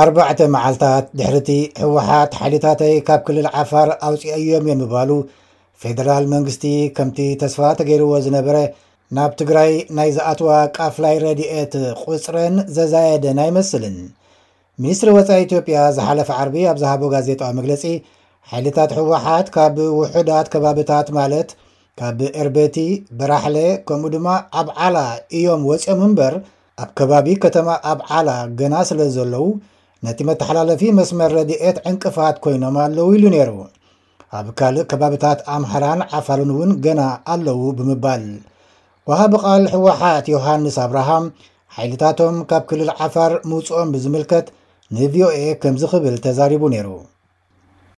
ኣርባዕተ መዓልታት ድሕሪቲ ህወሓት ሓይልታተይ ካብ ክልል ዓፋር ኣውፂኣዮም እየ ምባሉ ፌደራል መንግስቲ ከምቲ ተስፋ ተገይርዎ ዝነበረ ናብ ትግራይ ናይ ዝኣትዋ ቃፍላይ ረድኤት ቁፅረን ዘዛየደን ኣይመስልን። ሚኒስትሪ ወፃኢ ኢትዮጵያ ዝሓለፈ ዓርቢ ኣብ ዝሃቦ ጋዜጣዊ መግለፂ ሓይልታት ህወሓት ካብ ውሑዳት ከባብታት ማለት ካብ ኤርቤቲ፣ በራሕለ ከምኡ ድማ ኣብዓላ እዮም ወፂኦም እምበር ኣብ ከባቢ ከተማ ኣብዓላ ገና ስለ ዘለዉ ነቲ መተሓላለፊ መስመር ረድኤት ዕንቅፋት ኮይኖም ኣለዉ ኢሉ ነይሩ። ኣብ ካልእ ከባብታት ኣምሓራን ዓፋርን እውን ገና ኣለዉ ብምባል ወሃቢ ቃል ህወሓት ዮሃንስ ኣብርሃም ሓይልታቶም ካብ ክልል ዓፋር ምውፅኦም ብዝምልከት ንቪኦኤ ከምዚ ክብል ተዛሪቡ ነይሩ።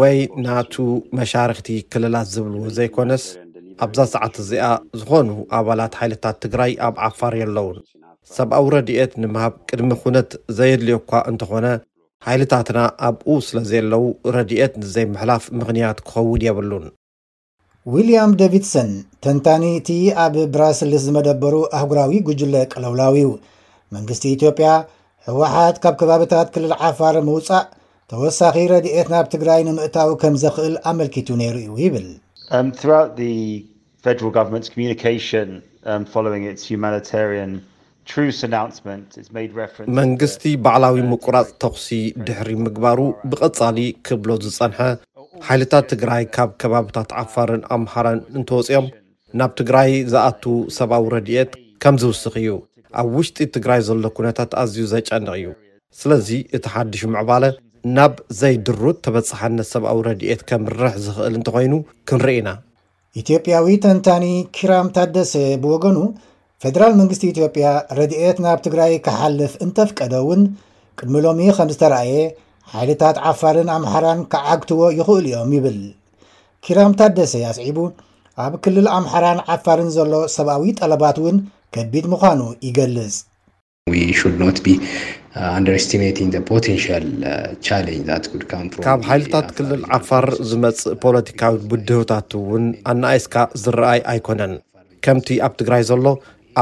ወይ ናቱ መሻርኽቲ ክልላት ዝብልዎ ዘይኮነስ ኣብዛ ሰዓት እዚኣ ዝኾኑ ኣባላት ሓይልታት ትግራይ ኣብ ዓፋር የለዉን። ሰብኣዊ ረድኤት ንምሃብ ቅድሚ ኩነት ዘየድልዮ'ኳ እንተኾነ ሓይልታትና ኣብኡ ስለዘየለዉ ረድኤት ንዘይምሕላፍ ምኽንያት ክኸውን የብሉን። ዊልያም ደቪድሰን ተንታኒ እቲ ኣብ ብራስልስ ዝመደበሩ ኣህጉራዊ ጉጅለ ቀለውላው እዩ። መንግስቲ ኢትዮጵያ ህወሓት ካብ ከባብታት ክልል ዓፋር ምውፃእ ተወሳኺ ረድኤት ናብ ትግራይ ንምእታው ከም ዘኽእል ኣመልኪቱ ነይሩ እዩ ይብል። Um, throughout the federal government's communication um, following its humanitarian መንግስቲ ባዕላዊ ምቁራፅ ተኹሲ ድሕሪ ምግባሩ ብቐፃሊ ክብሎ ዝፀንሐ ሓይልታት ትግራይ ካብ ከባብታት ዓፋርን ኣምሓራን እንተወፂኦም ናብ ትግራይ ዝኣቱ ሰብኣዊ ረድኤት ከምዝውስኽ እዩ። ኣብ ውሽጢ ትግራይ ዘሎ ኩነታት ኣዝዩ ዘጨንቕ እዩ። ስለዚ እቲ ሓድሽ ምዕባለ ናብ ዘይድሩት ተበፃሓነት ሰብኣዊ ረድኤት ከምርሕ ዝኽእል እንተኾይኑ ክንርኢ ኢና። ኢትዮጵያዊ ተንታኒ ኪራም ታደሰ ብወገኑ ፌደራል መንግስቲ ኢትዮጵያ ረድኤት ናብ ትግራይ ክሓልፍ እንተፍቀደ እውን ቅድሚ ሎሚ ከም ዝተረኣየ ሓይልታት ዓፋርን ኣምሓራን ክዓግትዎ ይኽእሉ እዮም ይብል ኪራም ታደሰ ኣስዒቡ ኣብ ክልል ኣምሓራን ዓፋርን ዘሎ ሰብኣዊ ጠለባት እውን ከቢድ ምዃኑ ይገልጽ ካብ ሓይልታት ክልል ዓፋር ዝመፅእ ፖለቲካዊ ብድሆታት እውን ኣነኣኢስካ ዝረኣይ ኣይኮነን። ከምቲ ኣብ ትግራይ ዘሎ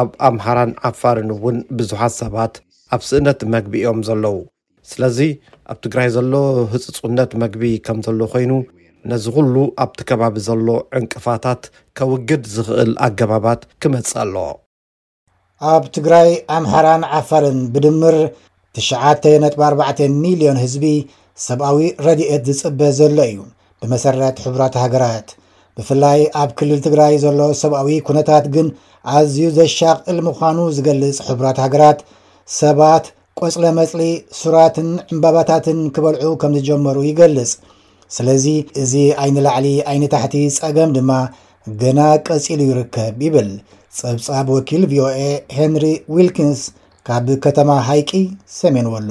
ኣብ ኣምሓራን ዓፋርን እውን ብዙሓት ሰባት ኣብ ስእነት መግቢ እዮም ዘለዉ። ስለዚ ኣብ ትግራይ ዘሎ ህፅፁነት መግቢ ከምዘሎ ኮይኑ ነዚ ኹሉ ኣብቲ ከባቢ ዘሎ ዕንቅፋታት ከውግድ ዝኽእል ኣገባባት ክመፅእ ኣለዎ። ኣብ ትግራይ፣ ኣምሓራን ዓፋርን ብድምር ትሽዓተ ነጥቢ ኣርባዕተ ሚልዮን ህዝቢ ሰብኣዊ ረድኤት ዝጽበ ዘሎ እዩ። ብመሰረት ሕቡራት ሃገራት ብፍላይ ኣብ ክልል ትግራይ ዘሎ ሰብኣዊ ኩነታት ግን ኣዝዩ ዘሻቕል ምዃኑ ዝገልጽ ሕቡራት ሃገራት ሰባት ቆጽለ መጽሊ ሱራትን ዕምባባታትን ክበልዑ ከም ዝጀመሩ ይገልጽ። ስለዚ እዚ ኣይንላዕሊ ኣይንታሕቲ ጸገም ድማ ገና ቀጺሉ ይርከብ ይብል ጸብጻብ ወኪል ቪኦኤ ሄንሪ ዊልኪንስ ካብ ከተማ ሃይቂ ሰሜን ወሎ።